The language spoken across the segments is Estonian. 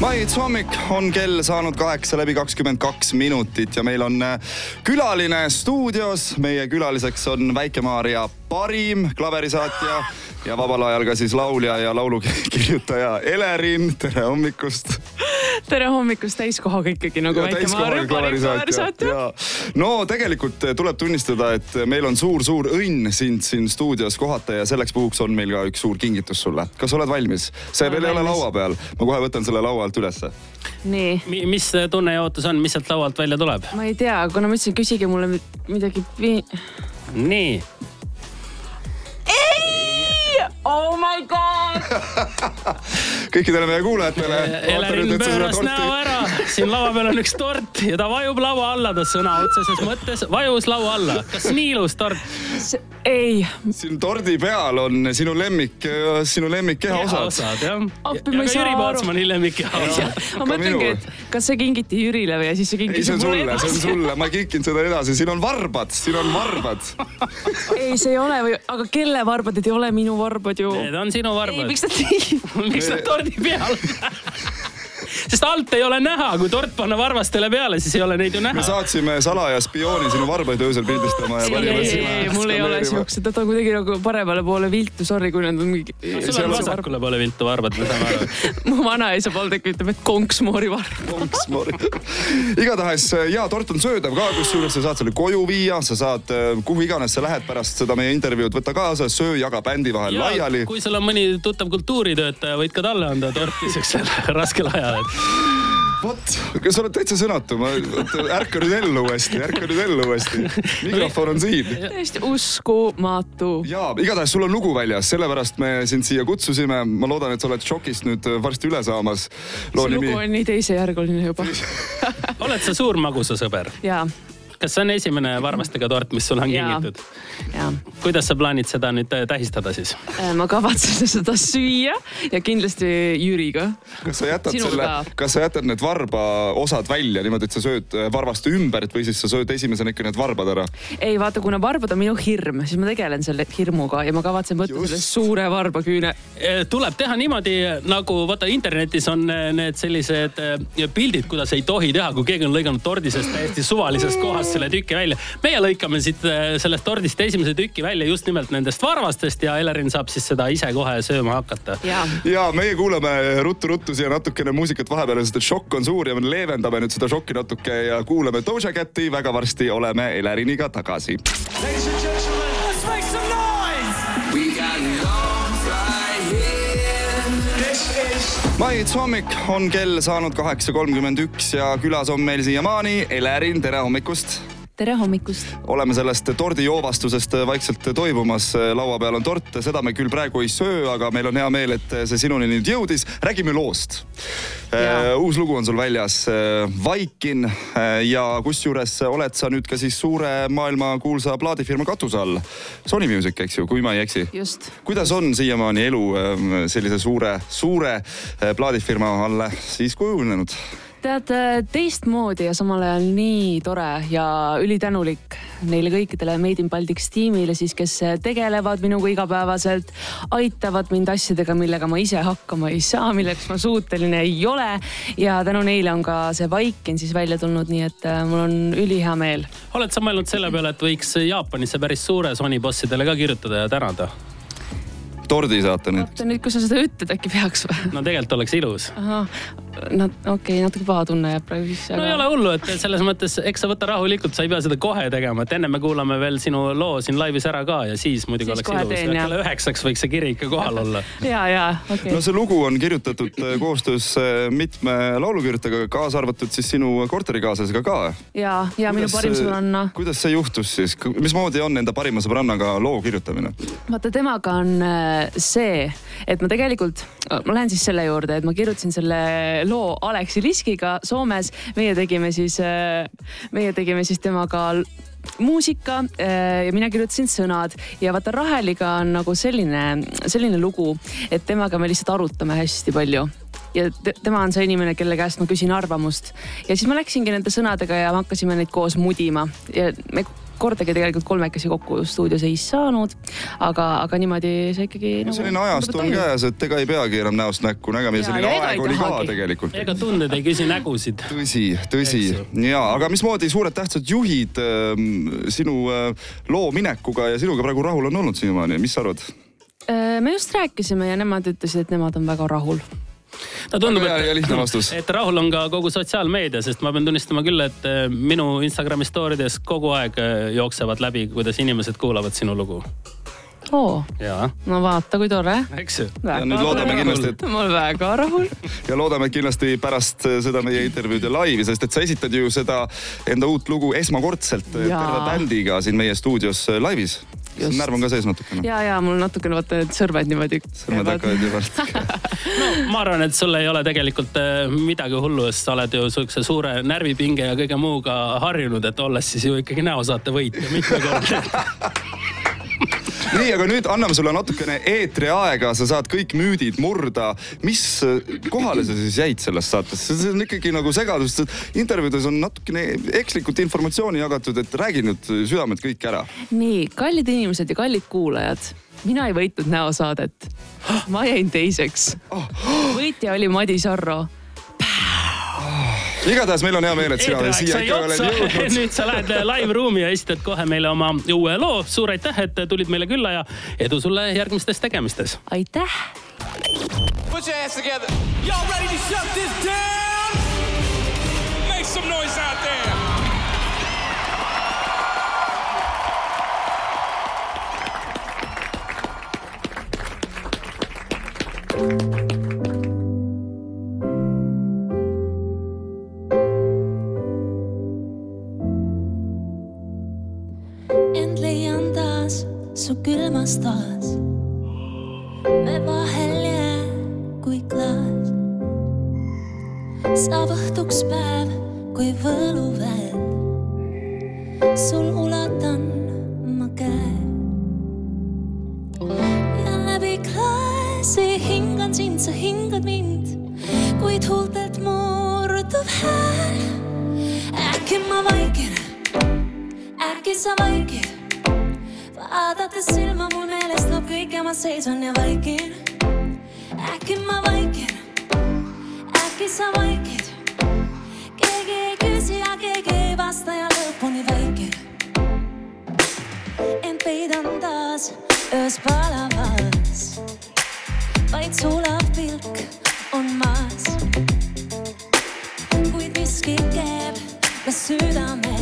maits hommik on kell saanud kaheksa läbi kakskümmend kaks minutit ja meil on äh, külaline stuudios. meie külaliseks on Väike-Maarja parim klaverisaatja ja vabal ajal ka siis laulja ja laulukirjutaja Elerin. tere hommikust. Tere hommikust täiskohaga ikkagi nagu Väike-Maarja parim klaverisaatja. no tegelikult tuleb tunnistada, et meil on suur-suur õnn sind siin stuudios kohata ja selleks puhuks on meil ka üks suur kingitus sulle. kas oled valmis? see veel ei ole laua peal, ma kohe võtan selle laua alt ülesse. nii. mis tunne ja ootus on, mis sealt laualt välja tuleb? ma ei tea, kuna ma ütlesin, küsige mulle midagi. nii Oh my god kõikidele meie kuulajatele. Elerin pööras näo ära, siin laua peal on üks tort ja ta vajub laua alla, ta sõna otseses mõttes vajus laua alla. kas nii ilus tort? Ei. siin tordi peal on sinu lemmik, sinu lemmik kehaosad. kehaosad jah. appi, ma ei saa aru. Jüri Pootsmani lemmik kehaosad. ma mõtlengi, et kas see kingiti Jürile või ja siis see kingiti mulle edasi. see on sulle, ma kinkin seda edasi, siin on varbad, siin on varbad ei, see ei ole või, aga kelle varbad, need ei ole minu varbad ju. Need on sinu varbad. ei, miks nad miks nad tordi peal sest alt ei ole näha, kui tort panna varvastele peale, siis ei ole neid ju näha. me saatsime salaja spiooni sinu varbaid öösel pildistama ja panime sinna. ei, mul ei ole siuksed, nad on kuidagi nagu paremale poole viltu, sorry, kui nad on mingi. sul on vasakule poole viltu varbad, me saame aru. mu vanaisa Valdek ütleb, et konksmoori varb. konksmoori. igatahes ja tort on söödav ka, kusjuures sa saad selle koju viia, sa saad kuhu iganes sa lähed pärast seda meie intervjuud, võta kaasa, söö, jaga bändi vahel ja, laiali. kui sul on mõni tuttav kultuuritöötaja, võid ka talle anda torti siuksel raskel ajal vot, sa oled täitsa sõnatu, ma, ärka nüüd ellu uuesti, ärka nüüd ellu uuesti. mikrofon on siin. täiesti uskumatu. ja igatahes sul on lugu väljas, sellepärast me sind siia kutsusime. ma loodan, et sa oled šokist nüüd varsti üle saamas. see lugu on nii teisejärguline juba oled sa suur magusasõber? jaa kas see on esimene varvastega tort, mis sulle on kingitud? kuidas sa plaanid seda nüüd tähistada siis? Äh, ma kavatsen seda süüa ja kindlasti Jüriga. kas sa jätad Sinuga. selle, kas sa jätad need varba osad välja niimoodi, et sa sööd äh, varvaste ümbert või siis sa sööd esimesena ikka need varbad ära? ei vaata, kuna varbad on minu hirm, siis ma tegelen selle hirmuga ja ma kavatsen võtta Just. selle suure varbaküüne. Äh, tuleb teha niimoodi nagu vaata internetis on need sellised pildid, kuidas ei tohi teha, kui keegi on lõiganud tordi sellest täiesti suvalisest kohast varvast selle tüki välja. meie lõikame siit äh, sellest tordist esimese tüki välja just nimelt nendest varvastest ja Elerin saab siis seda ise kohe sööma hakata. ja meie kuulame ruttu-ruttu siia natukene muusikat vahepeale, sest et šokk on suur ja me leevendame nüüd seda šokki natuke ja kuulame Doja Cati. väga varsti oleme Eleriniga tagasi. Ladies and gentlemen, maits hommik on kell saanud kaheksa kolmkümmend üks ja külas on meil siiamaani Elerin, tere hommikust tere hommikust! oleme sellest tordijoovastusest vaikselt toimumas. laua peal on tort, seda me küll praegu ei söö, aga meil on hea meel, et see sinuni nüüd jõudis. räägime loost. uus lugu on sul väljas, Vaikin ja kusjuures oled sa nüüd ka siis suure maailmakuulsa plaadifirma katuse all. Sony Music, eks ju, kui ma ei eksi. kuidas on siiamaani elu sellise suure, suure plaadifirma alla siis kujunenud? Tead, äh, teistmoodi ja samal ajal nii tore ja ülitänulik neile kõikidele Made in Baltics tiimile siis, kes tegelevad minuga igapäevaselt, aitavad mind asjadega, millega ma ise hakkama ei saa, milleks ma suuteline ei ole. ja tänu neile on ka see Vaikin siis välja tulnud, nii et äh, mul on ülihea meel. oled sa mõelnud selle peale, et võiks Jaapanisse päris suure Sony bossidele ka kirjutada ja tänada? tordi saata nüüd. oota nüüd, kui sa seda ütled, äkki peaks või? no tegelikult oleks ilus. No okei okay,, natuke paha tunne jääb praegu sisse aga.... no ei ole hullu, et selles mõttes, eks sa võta rahulikult, sa ei pea seda kohe tegema, et enne me kuulame veel sinu loo siin laivis ära ka ja siis muidugi siis oleks ilus. kella üheksaks võiks see kiri ikka kohal olla. ja, ja okei okay.. no see lugu on kirjutatud äh, koostöös äh, mitme laulukirjutajaga, kaasa arvatud siis sinu korterikaaslasega ka. ja, ja minu parim sõbranna. kuidas see juhtus siis, mismoodi on enda parima sõbrannaga loo kirjutamine? vaata, temaga on äh, see, et ma tegelikult, ma lähen siis selle juurde, et ma kirjutasin selle loo Aleksi Liskiga Soomes. meie tegime siis, äh, meie tegime siis temaga muusika äh, ja mina kirjutasin sõnad ja vaata Raheliga on nagu selline, selline lugu, et temaga me lihtsalt arutame hästi palju ja tema on see inimene, kelle käest ma küsin arvamust. ja siis ma läksingi nende sõnadega ja me hakkasime neid koos mudima ja me kordagi tegelikult kolmekesi kokku stuudios ei saanud. aga, aga niimoodi see ikkagi no,. Nagu, selline ajastu on käes, et ega ei peagi enam näost näkku nägema ja selline ja aeg oli ka tegelikult. ega tunded ei küsi nägusid. tõsi, tõsi ja, aga mismoodi suured tähtsad juhid äh, sinu äh, loo minekuga ja sinuga praegu rahul on olnud siiamaani, mis sa arvad? Äh, me just rääkisime ja nemad ütlesid, et nemad on väga rahul no tundub, et, et rahul on ka kogu sotsiaalmeedia, sest ma pean tunnistama küll, et äh, minu Instagrami story des kogu aeg äh, jooksevad läbi, kuidas inimesed kuulavad sinu lugu oo, no vaata, kui tore. eks ju. ja nüüd loodame kindlasti, et. ma olen väga rahul. ja loodame kindlasti pärast seda meie intervjuud ja laivi, sest et sa esitad ju seda enda uut lugu esmakordselt terve bändiga siin meie stuudios laivis närv on ka sees natukene. ja, ja mul natukene vaata need sõrmed niimoodi. sõrmed hakkavad juba no ma arvan, et sul ei ole tegelikult äh, midagi hullu, sest sa oled ju sihukese suure närvipinge ja kõige muuga harjunud, et olles siis ju ikkagi näosaate võitja mitmekordne nii, aga nüüd anname sulle natukene eetriaega, sa saad kõik müüdid murda. mis kohale sa siis jäid selles saates, see on ikkagi nagu segadus, intervjuudes on natukene ekslikult informatsiooni jagatud, et räägi nüüd südamed kõik ära. nii, kallid inimesed ja kallid kuulajad mina ei võitnud näosaadet. ma jäin teiseks. Oh. võitja oli Madis Arro igatahes meil on hea meel, et sina veel siia ikka oled jõudnud. nüüd sa lähed live room'i ja esitad kohe meile oma uue loo. suur aitäh, et tulid meile külla ja edu sulle järgmistes tegemistes. aitäh. Put your hands together. Y'all ready to shut su külmas toas. me vahel jää kui klaas. saab õhtuks päev kui võluvääd. sul ulatan ma käe. ja läbi klaasi hingan sind, sa hingad mind, kuid huultelt murdub hääl. äkki ma vaikin, äkki sa vaikid vaadates silma mul meelest loob kõike, ma seisun ja vaikin. äkki ma vaikin, äkki sa vaikid. keegi ei küsi ja keegi ei vasta ja lõpuni vaikin. ent peidan taas öös palavas, vaid sulav pilk on maas. kuid miski keeb me südames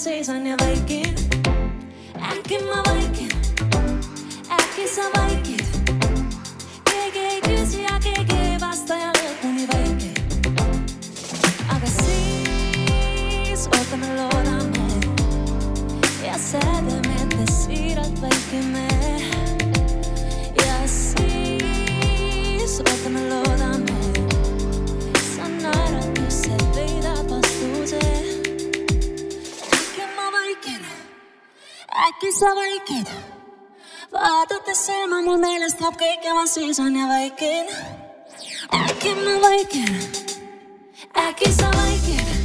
tuleb kõik ja ma seisan ja vaikin. äkki ma vaikin, äkki sa sa vaikid. vaadates silma mul meelest läheb kõik ja ma seisan ja vaikin. äkki ma vaikin, äkki sa vaikid